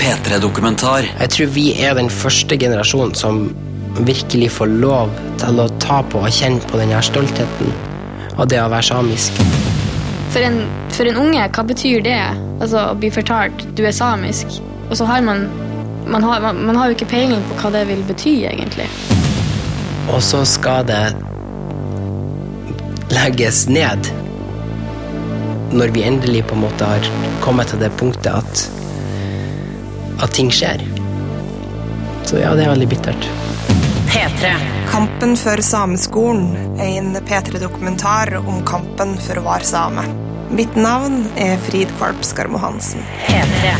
P3-dokumentar. Jeg tror vi er den første generasjonen som virkelig får lov til å ta på og kjenne på denne stoltheten av det å være samisk. For en, for en unge, hva betyr det? Altså Å bli fortalt du er samisk, og så har man man har, man, man har jo ikke peiling på hva det vil bety, egentlig. Og så skal det legges ned når vi endelig på en måte har kommet til det punktet at, at ting skjer. Så ja, det er veldig bittert. P3. Kampen for sameskolen er en P3-dokumentar om kampen for å være same. Mitt navn er Frid Kvalp Skarmo Hansen. P3.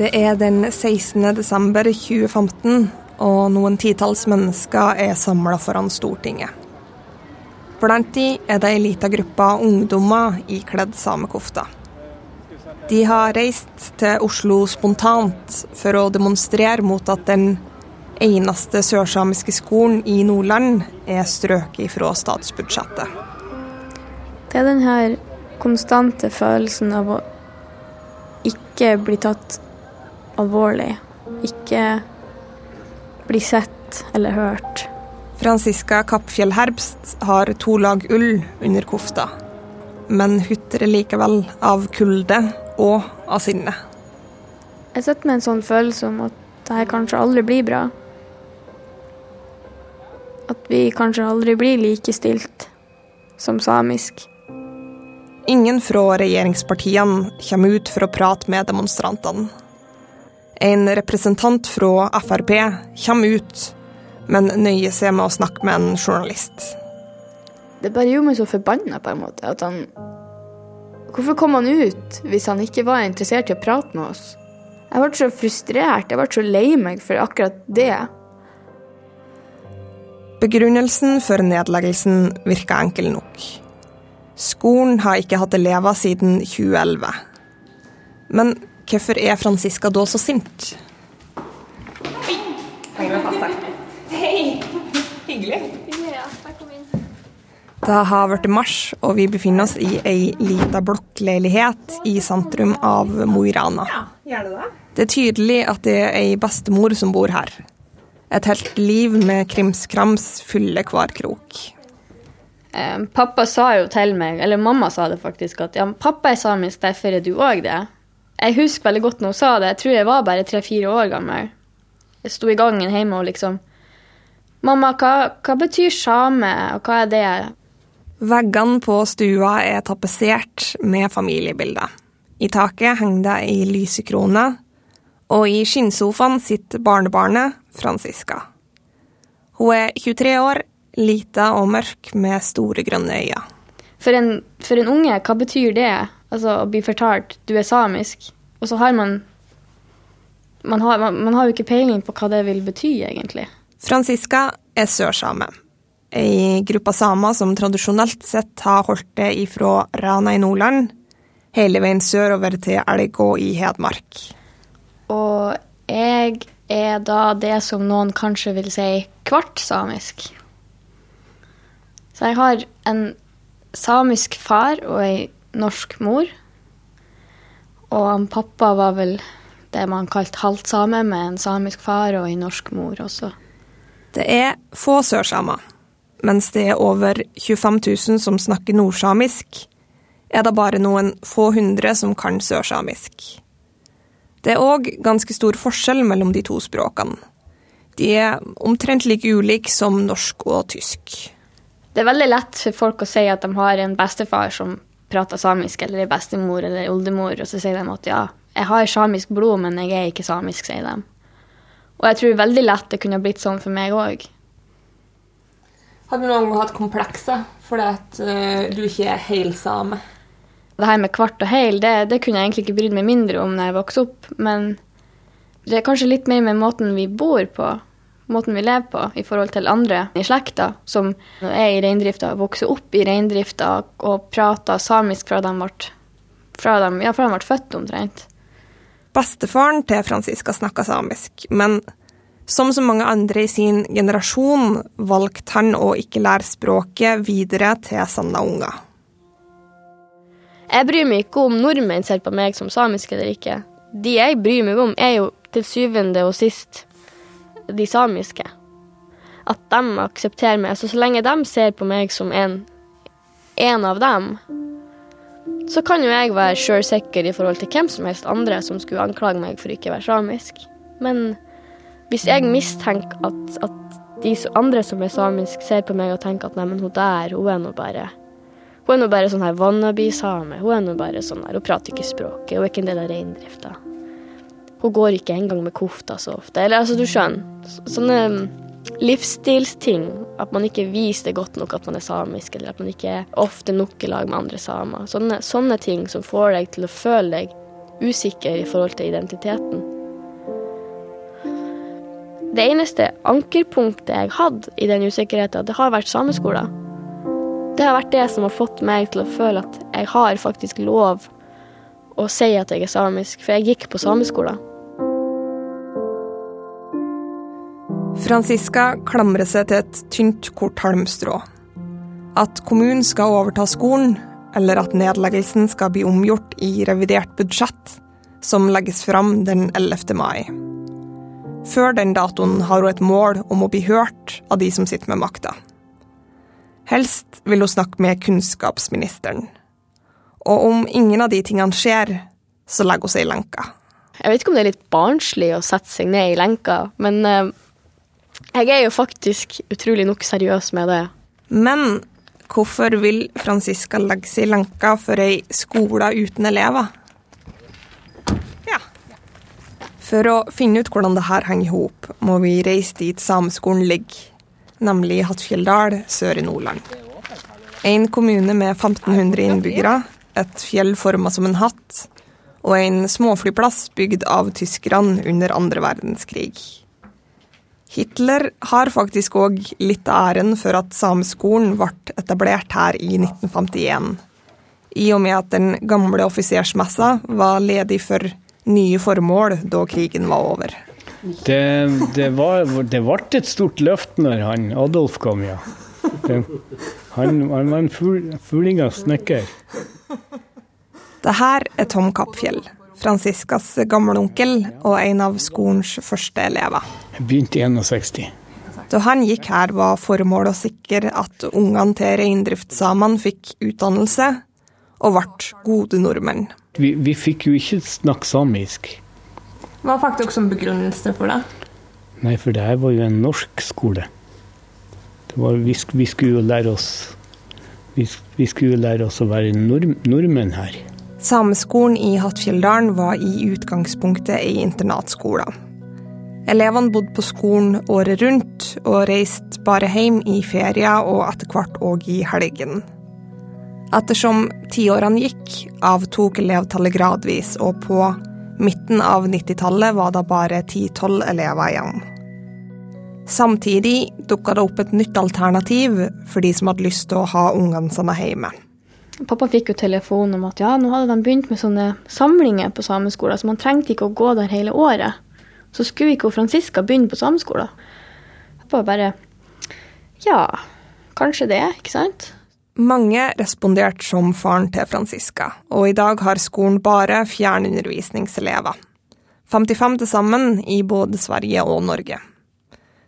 Det er den 16. desember 2015, og noen titalls mennesker er samla foran Stortinget. Blant de er det ei lita gruppe ungdommer ikledd samekofta. De har reist til Oslo spontant for å demonstrere mot at den eneste sørsamiske skolen i Nordland er strøket fra statsbudsjettet. Det er den her konstante følelsen av å ikke bli tatt alvorlig. Ikke bli sett eller hørt. Franziska Kappfjell Herbst har to lag ull under kofta, men hutrer likevel av kulde og av sinne. Jeg sitter med en sånn følelse om at det her kanskje aldri blir bra. At vi kanskje aldri blir likestilt som samisk. Ingen fra regjeringspartiene kommer ut for å prate med demonstrantene. En representant fra Frp kommer ut, men nøyer seg med å snakke med en journalist. Det bare gjorde meg så forbanna, på en måte. At han Hvorfor kom han ut hvis han ikke var interessert i å prate med oss? Jeg ble så frustrert, jeg ble så lei meg for akkurat det. Begrunnelsen for nedleggelsen virka enkel nok. Skolen har ikke hatt elever siden 2011. Men hvorfor er Franziska da så sint? Oi! Henger meg fast her. Hei! Hyggelig. Det har blitt mars, og vi befinner oss i ei lita blokkleilighet i sentrum av Mo i Rana. Det er tydelig at det er ei bestemor som bor her. Et helt liv med krimskrams fyller hver krok. Eh, pappa sa jo til meg, eller mamma sa det faktisk, at ja, pappa er samisk, derfor er du òg det. Jeg husker veldig godt når hun sa det. Jeg tror jeg var bare tre-fire år gammel. Jeg sto i gangen hjemme og liksom Mamma, hva, hva betyr same, og hva er det? Veggene på stua er tapetsert med familiebilder. I taket henger det ei lysekrone, og i skinnsofaen sitter barnebarnet Franziska. Hun er 23 år, lita og mørk med store grønne øyne. For en, for en unge, hva betyr det? Altså å bli fortalt du er samisk, og så har man man har, man, man har jo ikke peiling på hva det vil bety, egentlig. Franziska er sørsame. Ei gruppe samer som tradisjonelt sett har holdt det ifra Rana i Nordland, hele veien sørover til Elgå i Hedmark. Og jeg er da det som noen kanskje vil si kvart samisk. Så jeg har en samisk far og ei norsk mor. Og han pappa var vel det man kalte halvt same, med en samisk far og en norsk mor også. Det er få sørsamer. Mens det er over 25 000 som snakker nordsamisk, er det bare noen få hundre som kan sørsamisk. Det er òg ganske stor forskjell mellom de to språkene. De er omtrent like ulike som norsk og tysk. Det er veldig lett for folk å si at de har en bestefar som prater samisk, eller er bestemor eller oldemor, og så sier de at ja, jeg har samisk blod, men jeg er ikke samisk, sier de. Og jeg tror veldig lett det kunne blitt sånn for meg òg. Har du noen gang hatt komplekser fordi at uh, du ikke er helsame? Det her med kvart og heil, det, det kunne jeg egentlig ikke brydd meg mindre om når jeg vokste opp, men det er kanskje litt mer med måten vi bor på. Måten vi lever på i forhold til andre i slekta, som er i reindrifta, vokser opp i reindrifta og prater samisk fra de ble, fra de, ja, fra de ble født, omtrent. Bestefaren til Franziska snakka samisk, men som så mange andre i sin generasjon valgte han å ikke lære språket videre til sanne unger. Jeg bryr meg ikke om nordmenn ser på meg som samisk eller ikke. De jeg bryr meg om, er jo til syvende og sist de samiske. At de aksepterer meg. Så så lenge de ser på meg som en, en av dem, så kan jo jeg være sjølsikker i forhold til hvem som helst andre som skulle anklage meg for ikke å være samisk. Men hvis jeg mistenker at, at de andre som er samisk, ser på meg og tenker at nei, men hun der, hun er nå bare Hun er nå bare sånn her wannabe-same. Hun er nå bare sånn her, hun prater ikke språket, hun er ikke en del av reindrifta. Hun går ikke engang med kofta så ofte. Eller altså, du skjønner. Sånne mm, livsstilsting. At man ikke viser det godt nok at man er samisk, eller at man ikke er ofte nok i lag med andre samer. Sånne, sånne ting som får deg til å føle deg usikker i forhold til identiteten. Det eneste ankerpunktet jeg hadde i den usikkerheten, det har vært sameskolen. Det har vært det som har fått meg til å føle at jeg har faktisk lov å si at jeg er samisk, for jeg gikk på sameskolen. Franziska klamrer seg til et tynt, kort halmstrå. At kommunen skal overta skolen, eller at nedleggelsen skal bli omgjort i revidert budsjett, som legges fram den 11. mai. Før den datoen har hun et mål om å bli hørt av de som sitter med makta. Helst vil hun snakke med kunnskapsministeren. Og om ingen av de tingene skjer, så legger hun seg i lenka. Jeg vet ikke om det er litt barnslig å sette seg ned i lenka, men uh, jeg er jo faktisk utrolig nok seriøs med det. Men hvorfor vil Franziska legge seg i lenka for ei skole uten elever? Ja. For å finne ut hvordan det her henger i hop, må vi reise dit sameskolen ligger, nemlig Hattfjelldal sør i Nordland. En kommune med 1500 innbyggere, et fjell forma som en hatt, og en småflyplass bygd av tyskerne under andre verdenskrig. Hitler har faktisk òg litt av æren for at sameskolen ble etablert her i 1951, i og med at den gamle offisersmessa var ledig for nye formål da krigen var over. Det, det, var, det ble et stort løft når han Adolf kom, ja. Det, han, han, var en fuglinga snekker. Det her er Tom Kappfjell, Franciscas gammelonkel og en av skolens første elever. Jeg begynte i 61. Da han gikk her, var formålet å sikre at ungene til reindriftssamene fikk utdannelse og ble gode nordmenn. Vi, vi fikk jo ikke snakke samisk. Hva fikk dere som begrunnelse for det? Nei, for det her var jo en norsk skole. Var, vi, vi, skulle jo lære oss vi, vi skulle jo lære oss å være nord, nordmenn her. Sameskolen i Hattfjelldalen var i utgangspunktet ei internatskole. Elevene bodde på skolen året rundt, og reiste bare hjem i ferier og etter hvert òg i helgen. Ettersom tiårene gikk, avtok elevtallet gradvis, og på midten av 90-tallet var det bare 10-12 elever igjen. Samtidig dukka det opp et nytt alternativ for de som hadde lyst til å ha ungene sine hjemme. Pappa fikk jo telefon om at ja, nå hadde de begynt med sånne samlinger på sameskolen, så man trengte ikke å gå der hele året. Så skulle ikke Franziska begynne på sameskolen. Pappa bare ja, kanskje det, ikke sant? Mange responderte som faren til Franziska, og i dag har skolen bare fjernundervisningselever. 55 til sammen i både Sverige og Norge.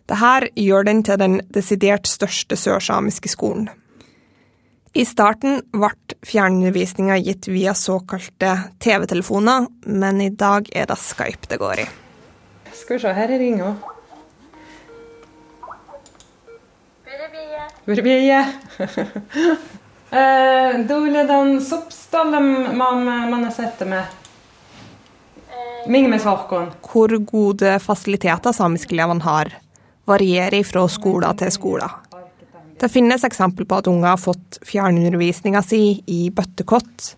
Dette gjør den til den desidert største sørsamiske skolen. I starten ble fjernundervisninga gitt via såkalte TV-telefoner, men i dag er det Skype det går i. Skal vi se, her er ringa. Burbije. Dole dan soppstallen man, man har sett det med. Hvor gode fasiliteter samiskelevene har, varierer fra skole til skole. Det finnes eksempel på at unger har fått fjernundervisninga si i bøttekott,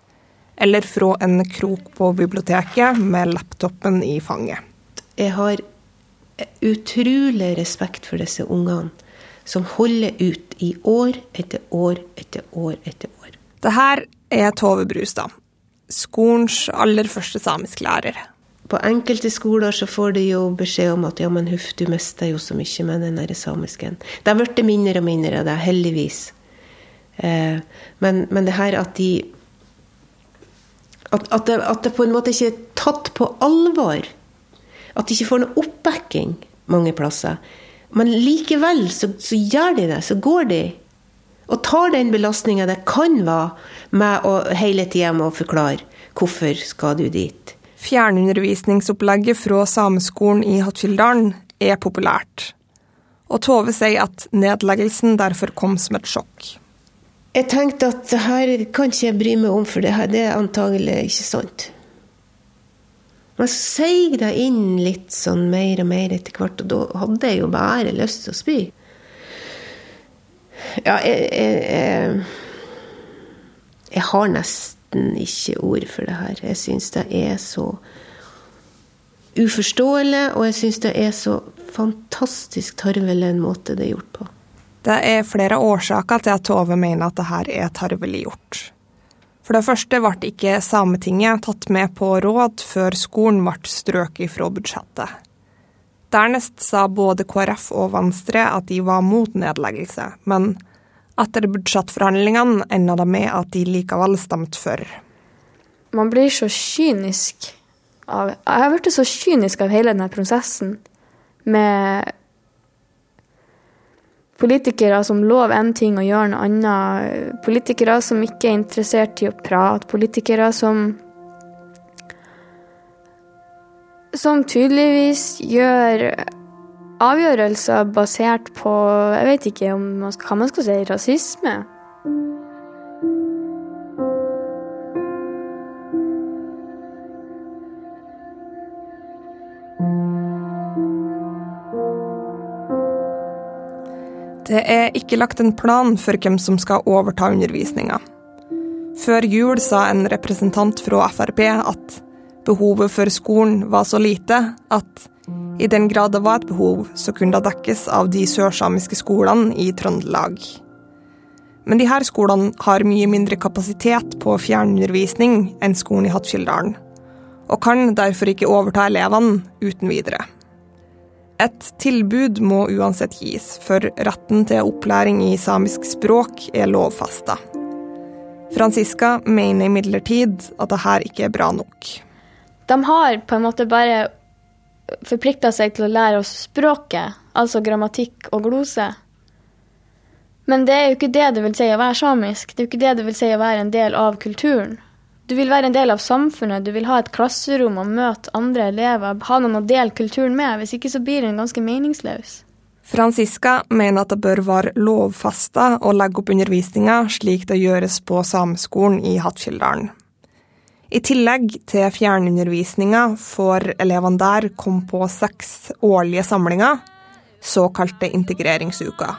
eller fra en krok på biblioteket med laptopen i fanget. Jeg har utrolig respekt for disse ungene som holder ut i år etter år etter år etter år. Det her er Tove Brustad, skolens aller første samisklærer. På enkelte skoler så får de jo beskjed om at ja, men huff, du mister jo så mye med den der samisken. Det har blitt mindre og mindre av det, heldigvis. Eh, men, men, det her at de at, at, det, at, det, på en måte ikke er tatt på alvor. At de ikke får noe oppbacking mange plasser. Men likevel så, så gjør de det. Så går de og tar den belastninga det kan være med å hele tida må forklare hvorfor skal du dit. Fjernundervisningsopplegget fra Sameskolen i Hattfjelldalen er populært. Og Tove sier at nedleggelsen derfor kom som et sjokk. Jeg tenkte at det her kan ikke jeg bry meg om, for det, her, det er antagelig ikke sant. Men så seig det inn litt sånn mer og mer etter hvert, og da hadde jeg jo bare lyst til å spy. Ja, jeg, jeg, jeg, jeg har nesten ikke ord for det her. Jeg syns det er så uforståelig, og jeg syns det er så fantastisk tarvelig en måte det er gjort på. Det er flere årsaker til at Tove mener at det her er tarvelig gjort. For det første ble ikke Sametinget tatt med på råd før skolen ble strøket fra budsjettet. Dernest sa både KrF og Venstre at de var mot nedleggelse, men etter budsjettforhandlingene enda det med at de likevel stemte for. Man blir så kynisk av Jeg har blitt så kynisk av hele denne prosessen med politikere som lover én ting og gjør noe annet. Politikere som ikke er interessert i å prate. Politikere som Som tydeligvis gjør avgjørelser basert på Jeg vet ikke man skal, hva man skal si rasisme. Det er ikke lagt en plan for hvem som skal overta undervisninga. Før jul sa en representant fra Frp at behovet for skolen var så lite at i den grad det var et behov, så kunne det dekkes av de sørsamiske skolene i Trøndelag. Men de her skolene har mye mindre kapasitet på fjernundervisning enn skolen i Hattfjelldalen, og kan derfor ikke overta elevene uten videre. Et tilbud må uansett gis, for retten til opplæring i samisk språk er lovfesta. Franziska mener imidlertid at det her ikke er bra nok. De har på en måte bare forplikta seg til å lære oss språket, altså grammatikk og glose. Men det er jo ikke det det vil si å være samisk. Det er jo ikke det det vil si å være en del av kulturen. Du vil være en del av samfunnet, du vil ha et klasserom og møte andre elever, ha noen å dele kulturen med. Hvis ikke så blir den ganske meningsløs. Franziska mener at det bør være lovfesta å legge opp undervisninga slik det gjøres på Sameskolen i Hattfjelldalen. I tillegg til fjernundervisninga får elevene der komme på seks årlige samlinger, såkalte integreringsuker,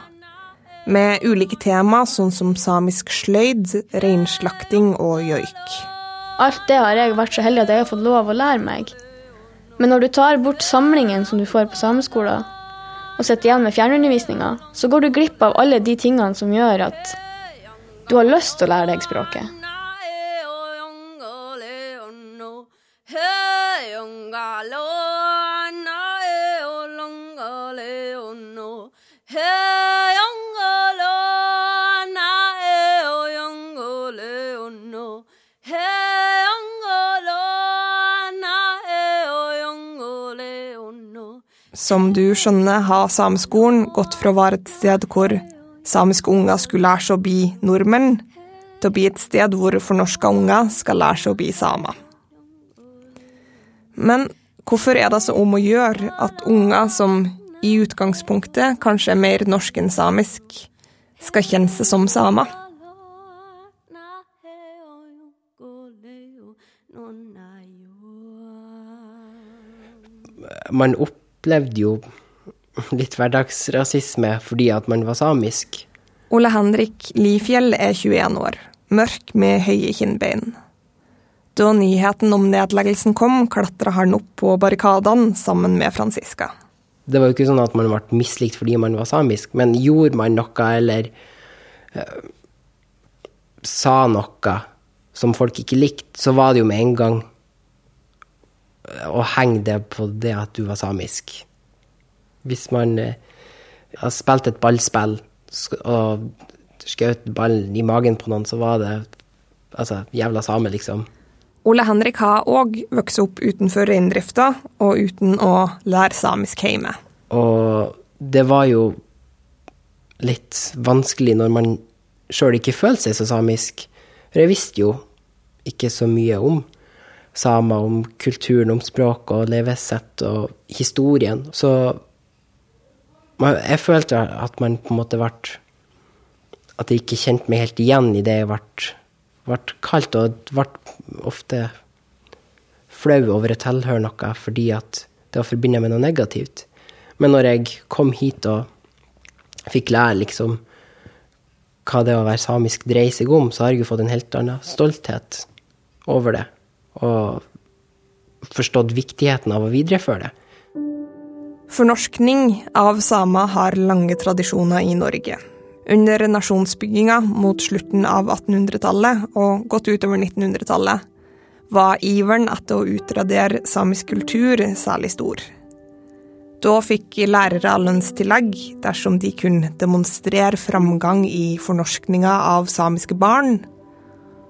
med ulike tema sånn som samisk sløyd, reinslakting og joik. Alt det har jeg vært så heldig at jeg har fått lov å lære meg. Men når du tar bort samlingen som du får på sameskolen, og sitter igjen med fjernundervisninga, så går du glipp av alle de tingene som gjør at du har lyst til å lære deg språket. Som du skjønner, har Sameskolen gått fra å være et sted hvor samiske unger skulle lære seg å bli nordmenn, til å bli et sted hvor fornorska unger skal lære seg å bli samer. Men hvorfor er det så om å gjøre at unger som i utgangspunktet kanskje er mer norsk enn samisk, skal kjenne seg som samer? Man opp opplevde jo litt hverdagsrasisme fordi at man var samisk. Ole Henrik Lifjell er 21 år, mørk med høye kinnbein. Da nyheten om nedleggelsen kom, klatra han opp på barrikadene sammen med Franziska. Det var jo ikke sånn at man ble mislikt fordi man var samisk, men gjorde man noe eller eh, sa noe som folk ikke likte, så var det jo med en gang å henge det på det at du var samisk. Hvis man eh, har spilt et ballspill og skjøt ballen i magen på noen, så var det altså jævla same, liksom. Ole Henrik har òg vokst opp utenfor reindrifta og uten å lære samisk hjemme. Og det var jo litt vanskelig når man sjøl ikke følte seg så samisk. For jeg visste jo ikke så mye om samer, om kulturen, om språk og levesett og historien. Så jeg følte at man på en måte ble At jeg ikke kjente meg helt igjen i det jeg ble, ble kalt, og ble ofte flau over å tilhøre noe fordi at det var forbundet med noe negativt. Men når jeg kom hit og fikk lære liksom hva det å være samisk dreier seg om, så har jeg jo fått en helt annen stolthet over det. Og forstått viktigheten av å videreføre det. Fornorskning av samer har lange tradisjoner i Norge. Under nasjonsbygginga mot slutten av 1800-tallet og godt utover 1900-tallet var iveren etter å utradere samisk kultur særlig stor. Da fikk lærere lønnstillegg dersom de kunne demonstrere framgang i fornorskninga av samiske barn,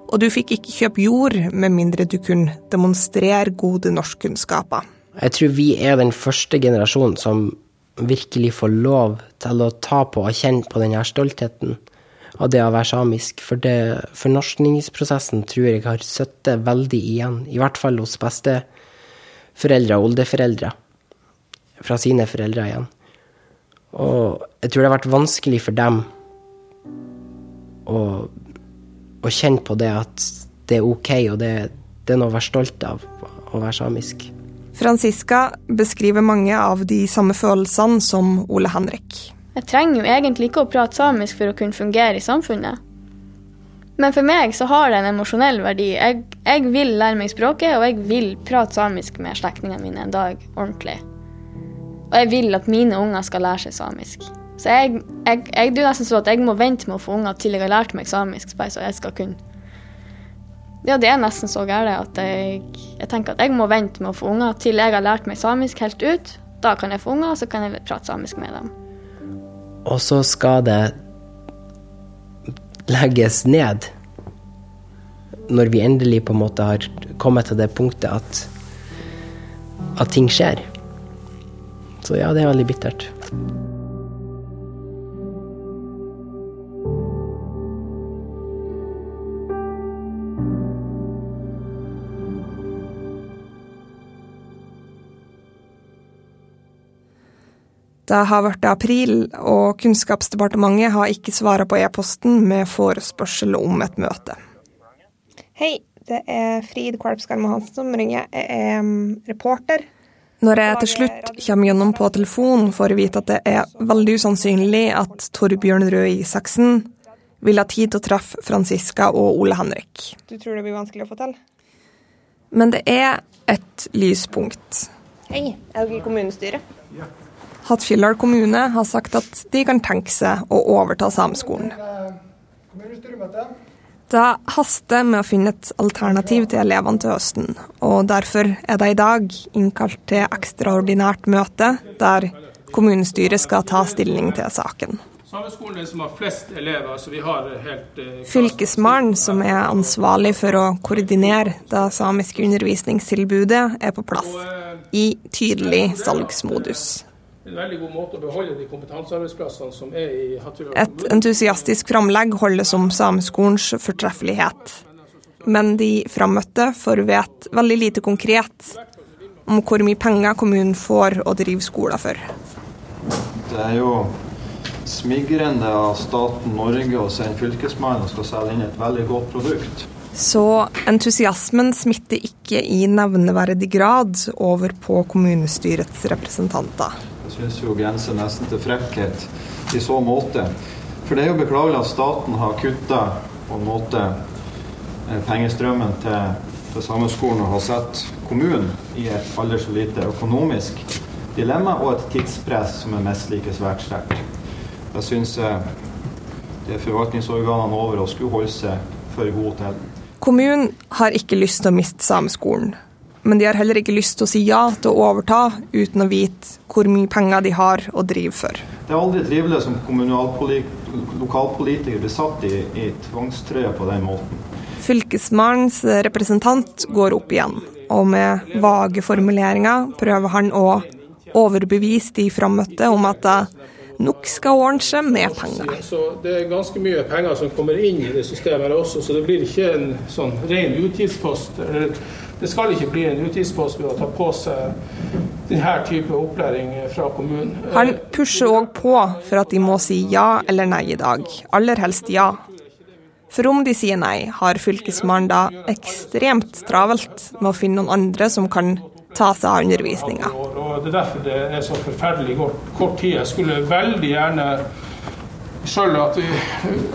og du fikk ikke kjøpe jord med mindre du kunne demonstrere gode norskkunnskaper. Jeg tror vi er den første generasjonen som virkelig får lov til å ta på og kjenne på denne stoltheten av det å være samisk. For det, fornorskningsprosessen tror jeg har sittet veldig igjen, i hvert fall hos besteforeldre og oldeforeldre. Fra sine foreldre igjen. Og jeg tror det har vært vanskelig for dem å, å kjenne på det at det er ok, og det, det er noe å være stolt av å være samisk. Franziska beskriver mange av de samme følelsene som Ole Henrik. Jeg trenger jo egentlig ikke å prate samisk for å kunne fungere i samfunnet. Men for meg så har det en emosjonell verdi. Jeg, jeg vil lære meg språket, og jeg vil prate samisk med slektningene mine en dag ordentlig. Og jeg vil at mine unger skal lære seg samisk. Så jeg, jeg, jeg, det er nesten sånn at jeg må vente med å få unger til jeg har lært meg samisk, bare så jeg skal kunne Ja, det er nesten så gærent at jeg, jeg tenker at jeg må vente med å få unger til jeg har lært meg samisk helt ut. Da kan jeg få unger, og så kan jeg prate samisk med dem. Og så skal det legges ned når vi endelig på en måte har kommet til det punktet at, at ting skjer. Så ja, det er veldig bittert. Det har vært april, og Kunnskapsdepartementet har ikke svara på e-posten med forespørsel om et møte. Hei, det er Frid Kvalpskarmo Hansen som ringer. Jeg er um, reporter. Når jeg til slutt kommer gjennom på telefon, får jeg vite at det er veldig usannsynlig at Torbjørn Røe Isaksen vil ha tid til å treffe Franziska og Ole Henrik. Du tror det blir vanskelig å få til? Men det er et lyspunkt. Hei, er dere i kommunestyret? Hattfjelldal kommune har sagt at de kan tenke seg å overta sameskolen. Det haster med å finne et alternativ til elevene til høsten, og derfor er det i dag innkalt til ekstraordinært møte der kommunestyret skal ta stilling til saken. Sameskolen som har flest elever, så vi har helt eh, Fylkesmannen, som er ansvarlig for å koordinere det samiske undervisningstilbudet, er på plass, i tydelig salgsmodus. En veldig god måte å beholde de kompetansearbeidsplassene som er i Hattfjelldal Et entusiastisk framlegg holdes om sameskolens fortreffelighet. Men de frammøtte får vite veldig lite konkret om hvor mye penger kommunen får å drive skoler for. Det er jo smigrende av staten Norge å sende fylkesmannen og skal selge inn et veldig godt produkt. Så entusiasmen smitter ikke i nevneverdig grad over på kommunestyrets representanter. Jeg syns jo grenser nesten til frekkhet i så måte. For det er jo beklagelig at staten har kutta på en måte eh, pengestrømmen til, til sameskolen og har satt kommunen i et aldri så lite økonomisk dilemma og et tidspress som er mest like svært sterkt. Jeg syns det er forvaltningsorganene over å skulle holde seg for gode til. Kommunen har ikke lyst til å miste sameskolen, men de har heller ikke lyst til å si ja til å overta uten å vite hvor mye penger de har å drive for. Det er aldri trivelig som lokalpolitiker blir satt i, i tvangstrøya på den måten. Fylkesmannens representant går opp igjen, og med vage formuleringer prøver han å overbevise de frammøtte om at det nok skal ordne seg med penger. Så Det er ganske mye penger som kommer inn i det systemet også, så det blir ikke en sånn ren utgiftspost. Det skal ikke bli en utgiftspost ved å ta på seg denne type opplæring fra kommunen. Han pusher òg på for at de må si ja eller nei i dag. Aller helst ja. For om de sier nei, har fylkesmannen da ekstremt travelt med å finne noen andre som kan ta seg av undervisninga. Det er derfor det er så forferdelig kort tid. Jeg skulle veldig gjerne sjøl at,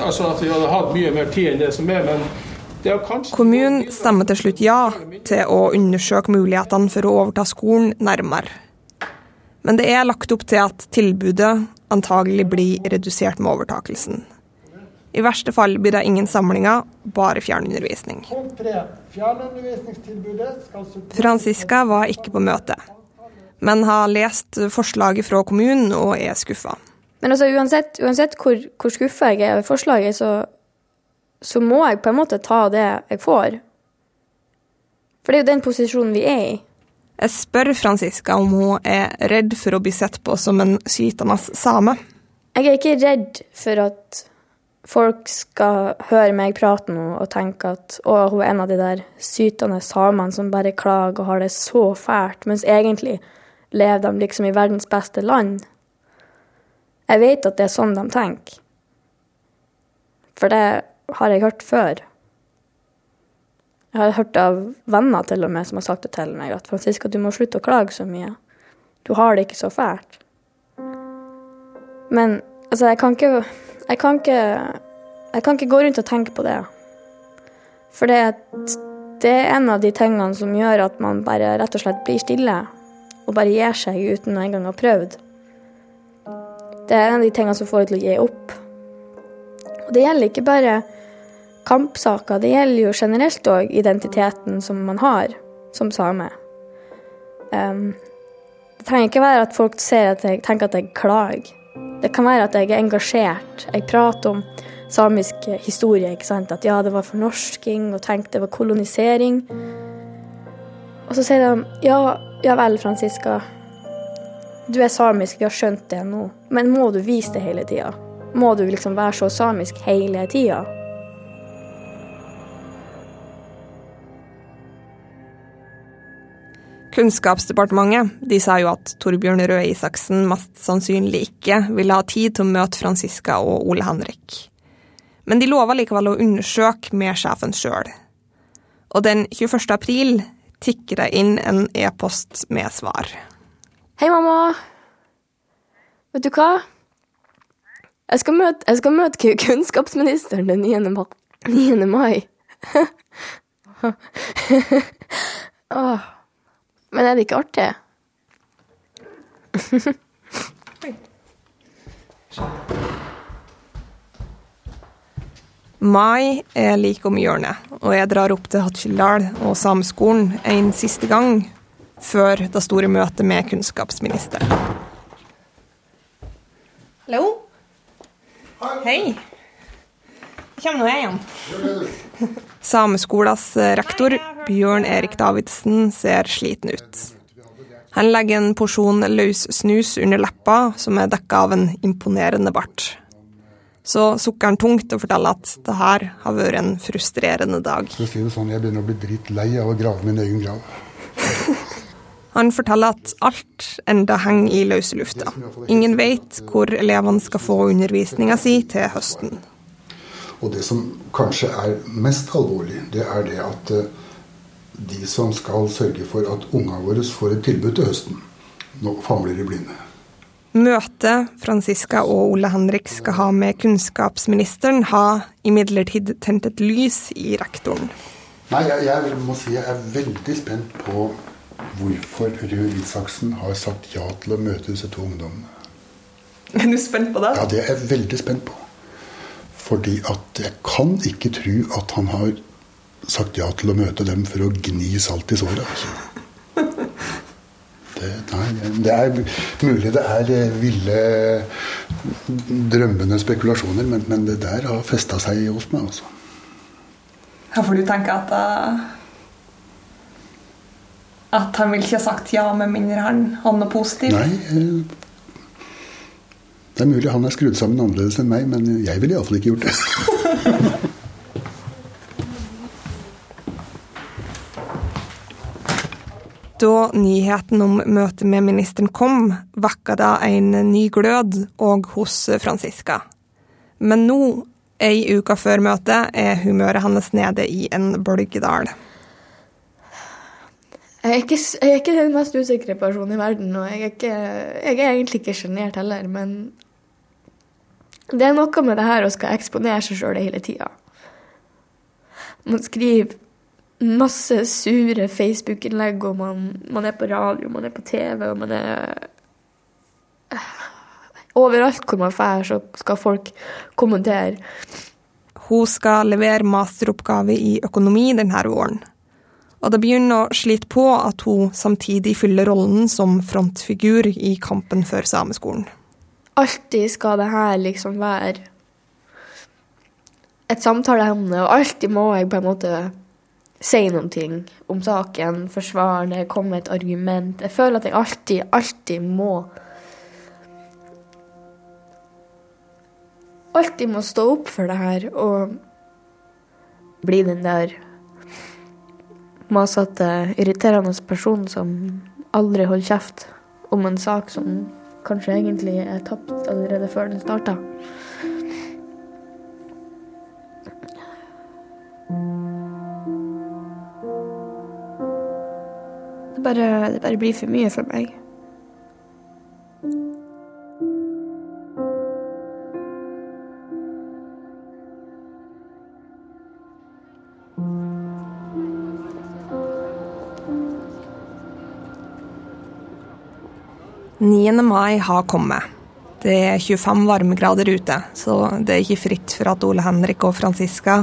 altså at vi hadde hatt mye mer tid enn det som er. men Kommunen stemmer til slutt ja til å undersøke mulighetene for å overta skolen nærmere. Men det er lagt opp til at tilbudet antagelig blir redusert med overtakelsen. I verste fall blir det ingen samlinger, bare fjernundervisning. Franziska var ikke på møte, men har lest forslaget fra kommunen og er skuffa. Men altså, uansett, uansett hvor, hvor skuffa jeg er over forslaget, så så må jeg på en måte ta det jeg får. For det er jo den posisjonen vi er i. Jeg spør Franziska om hun er redd for å bli sett på som en sytende same. Jeg er ikke redd for at folk skal høre meg prate nå og tenke at å, hun er en av de der sytende samene som bare klager og har det så fælt, mens egentlig lever de liksom i verdens beste land. Jeg vet at det er sånn de tenker. For det har jeg hørt før. Jeg har hørt av venner til og med som har sagt det til meg, at Franziska, du må slutte å klage så mye. Du har det ikke så fælt. Men altså, jeg kan ikke Jeg kan ikke, jeg kan ikke gå rundt og tenke på det. For det, det er en av de tingene som gjør at man bare rett og slett blir stille. Og bare gir seg uten å engang ha prøvd. Det er en av de tingene som får deg til å gi opp. Og det gjelder ikke bare kampsaker. Det gjelder jo generelt òg identiteten som man har som same. Um, det trenger ikke være at folk ser at jeg tenker at jeg klager. Det kan være at jeg er engasjert. Jeg prater om samisk historie. ikke sant? At ja, det var fornorsking, og tenk det var kolonisering. Og så sier de ja, ja vel, Franziska. Du er samisk, vi har skjønt det nå. Men må du vise det hele tida? Må du liksom være så samisk hele tida? Kunnskapsdepartementet de sa jo at Torbjørn Røe Isaksen mest sannsynlig ikke ville ha tid til å møte Franziska og Ole Henrik. Men de lova likevel å undersøke med sjefen sjøl. Og den 21. april tikker det inn en e-post med svar. Hei, mamma. Vet du hva? Jeg skal møte, jeg skal møte kunnskapsministeren den 9. mai. 9. mai. Åh. Men er det ikke artig? Mai er like om hjørnet, og jeg drar opp til Hattfjelldal og Sameskolen en siste gang før det store møtet med kunnskapsministeren. Hallo? Hei. Kommer nå jeg igjen. Sameskolas rektor, Bjørn Erik Davidsen, ser sliten ut. Han legger en porsjon løs snus under leppa, som er dekka av en imponerende bart. Så sukker han tungt og forteller at det her har vært en frustrerende dag. For å si det sånn, Jeg begynner å bli drittlei av å grave min egen grav. Han forteller at alt enda henger i løse lufta. Ingen vet hvor elevene skal få undervisninga si til høsten. Og det som kanskje er mest alvorlig, det er det at eh, de som skal sørge for at ungene våre får et tilbud til høsten, nå famler i blinde. Møtet Franziska og Ole Henrik skal ha med kunnskapsministeren, har imidlertid tent et lys i rektoren. Nei, jeg, jeg, må si jeg er veldig spent på hvorfor Røe Isaksen har sagt ja til å møte disse to ungdommene. Er du spent på det? Ja, det er jeg veldig spent på. Fordi at jeg kan ikke tro at han har sagt ja til å møte dem for å gni salt i såret. Altså. Det, nei, det er mulig det er eh, ville, drømmende spekulasjoner, men, men det der har festa seg hos meg, altså. Ja, for du tenker at uh, At han vil ikke ha sagt ja med mindre han har noe positivt? Nei. Det er mulig han er skrudd sammen annerledes enn meg, men jeg ville iallfall ikke gjort det. Da nyheten om møtet med ministeren kom, vakka det en ny glød òg hos Franziska. Men nå, ei uke før møtet, er humøret hans nede i en bølgedal. Jeg er, ikke, jeg er ikke den mest usikre personen i verden, og jeg er, ikke, jeg er egentlig ikke sjenert heller, men det er noe med det her å skal eksponere seg sjøl hele tida. Man skriver masse sure Facebook-innlegg, og man, man, er på radio, man er på TV, og man er Overalt hvor man drar, så skal folk kommentere. Hun skal levere masteroppgave i økonomi denne våren. Og det begynner å slite på at hun samtidig fyller rollen som frontfigur i kampen for sameskolen. Alltid skal det her liksom være et samtaleemne, og alltid må jeg på en måte si noen ting om saken, forsvare det, komme med et argument. Jeg føler at jeg alltid, alltid må Alltid må stå opp for det her og bli den der masete, irriterende personen som aldri holder kjeft om en sak som kanskje egentlig er tapt allerede før den starta. Det bare, det bare blir for mye for meg. «9. mai har kommet. Det er 25 varmegrader ute, så det er ikke fritt for at Ole Henrik og Franziska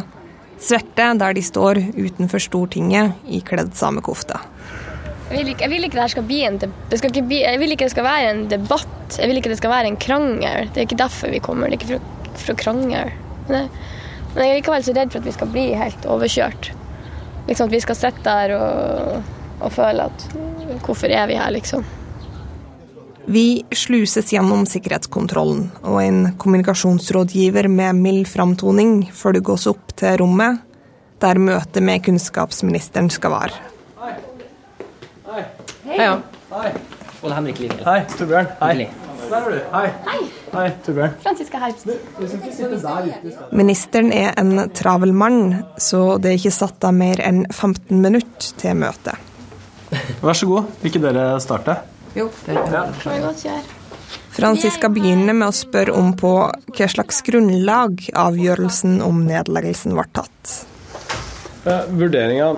sverter der de står utenfor Stortinget ikledd samekofte. Jeg vil, ikke, jeg vil ikke det skal være en debatt. Jeg vil ikke det skal være en krangel. Det er ikke derfor vi kommer. Det er ikke for, for å krangle. Men, men jeg er likevel så redd for at vi skal bli helt overkjørt. Liksom At vi skal sitte der og, og føle at Hvorfor er vi her, liksom? Vi sluses gjennom sikkerhetskontrollen, og en kommunikasjonsrådgiver med mild framtoning følger oss opp til rommet der møtet med kunnskapsministeren skal være. Hei. Ja. Hei. Ole Henrik Livild. Hei, Torbjørn. Hei. Der er du. Hei. Hei. Hei, Torbjørn. Franziska. Ministeren er en travel mann, så det er ikke satt av mer enn 15 minutter til møtet. Vær så god. Vil ikke dere starte? Jo, det kan vi godt gjøre. Franziska begynner med å spørre om på hva slags grunnlag avgjørelsen om nedleggelsen ble tatt. Eh, Vurderinga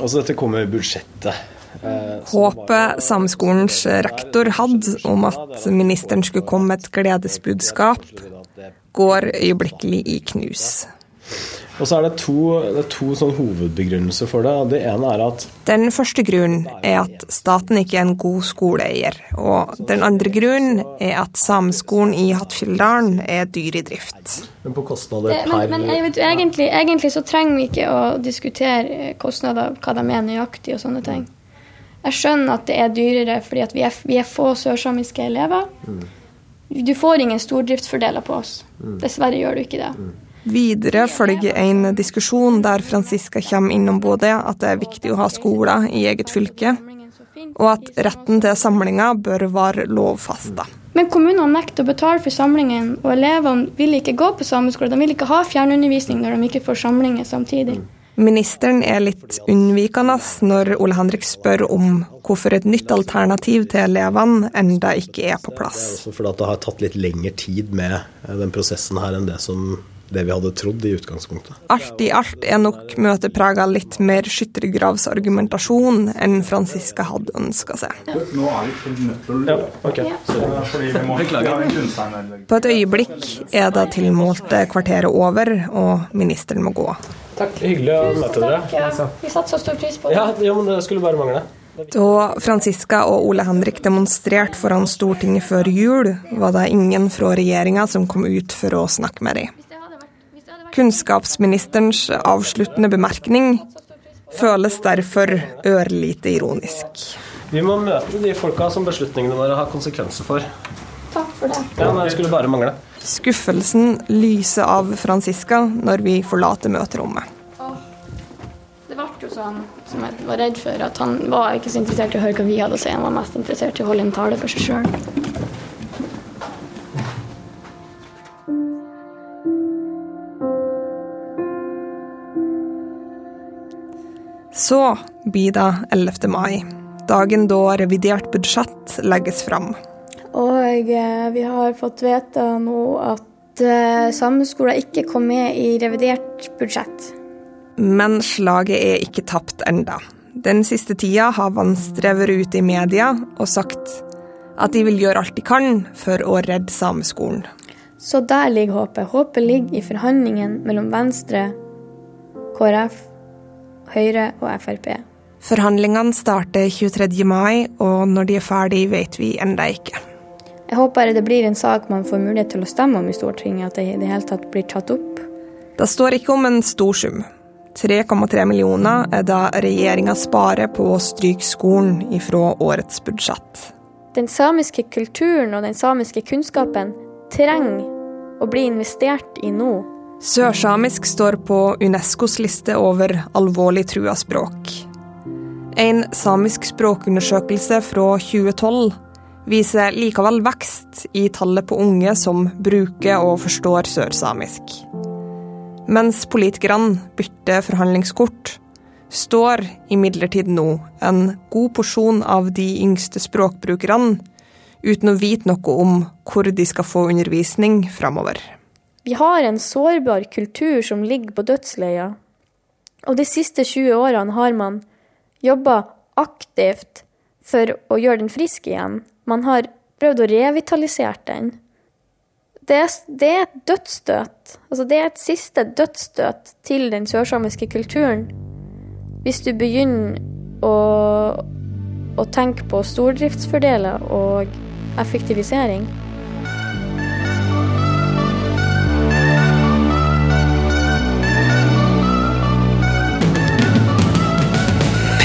Altså, dette kommer i budsjettet. Eh, Håpet samskolens rektor hadde om at ministeren skulle komme med et gledesbudskap, går øyeblikkelig i knus. Og så er det to, det er to sånn hovedbegrunnelser for det. Det ene er at Den første grunnen er at staten ikke er en god skoleeier. Og den andre grunnen er at sameskolen i Hattfjelldalen er dyr i drift. Men på kostnader per Men, men jeg vet, egentlig, egentlig så trenger vi ikke å diskutere kostnader, hva de er nøyaktig og sånne ting. Jeg skjønner at det er dyrere fordi vi er, vi er få sørsamiske elever. Mm. Du får ingen stordriftsfordeler på oss. Mm. Dessverre gjør du ikke det. Videre følger en diskusjon der Franziska kommer innom både at det er viktig å ha skoler i eget fylke, og at retten til samlinga bør være lovfesta. Men kommunene nekter å betale for samlingen, og elevene vil ikke gå på sameskole. De vil ikke ha fjernundervisning når de ikke får samlinger samtidig. Ministeren er litt unnvikende når Ole Henrik spør om hvorfor et nytt alternativ til elevene enda ikke er på plass. Det er også fordi det har tatt litt lengre tid med den prosessen her enn det som det vi hadde trodd i utgangspunktet. Alt i alt er nok møtet prega litt mer skyttergravsargumentasjon enn Franziska hadde ønska seg. Nå er vi nødt til å På et øyeblikk er det tilmålte kvarteret over, og ministeren må gå. Takk. Hyggelig å møte dere. Vi satte så stor pris på det. Ja, ja, men det skulle bare mangle. Da Franziska og Ole Henrik demonstrerte foran Stortinget før jul, var det ingen fra regjeringa som kom ut for å snakke med dem. Kunnskapsministerens avsluttende bemerkning føles derfor ørlite ironisk. Vi må møte de folka som beslutningene våre har konsekvenser for. Takk for det. Ja, men Det skulle bare mangle. Skuffelsen lyser av Franziska når vi forlater møterommet. Det ble jo sånn som jeg var redd for, at han var ikke så interessert i å høre hva vi hadde å si. Han var mest interessert i å holde en tale for seg sjøl. Så blir det 11. mai, dagen da revidert budsjett legges fram. Og eh, vi har fått vite nå at eh, sameskoler ikke kom med i revidert budsjett. Men slaget er ikke tapt enda. Den siste tida har Venstre vært ute i media og sagt at de vil gjøre alt de kan for å redde sameskolen. Så der ligger håpet. Håpet ligger i forhandlingen mellom Venstre, KrF, Høyre og Frp. Forhandlingene starter 23. mai, og når de er ferdig, vet vi enda ikke. Jeg håper det blir en sak man får mulighet til å stemme om i Stortinget, at det i det hele tatt blir tatt opp. Det står ikke om en stor sum. 3,3 millioner er det regjeringa sparer på å stryke skolen ifra årets budsjett. Den samiske kulturen og den samiske kunnskapen trenger å bli investert i nå. Sørsamisk står på Unescos liste over alvorlig trua språk. En samisk språkundersøkelse fra 2012 viser likevel vekst i tallet på unge som bruker og forstår sørsamisk. Mens politikerne bytter forhandlingskort, står imidlertid nå en god porsjon av de yngste språkbrukerne uten å vite noe om hvor de skal få undervisning framover. Vi har en sårbar kultur som ligger på dødsleia. Og de siste 20 årene har man jobba aktivt for å gjøre den frisk igjen. Man har prøvd å revitalisere den. Det er, det er et dødsstøt. Altså det er et siste dødsstøt til den sørsamiske kulturen. Hvis du begynner å, å tenke på stordriftsfordeler og effektivisering.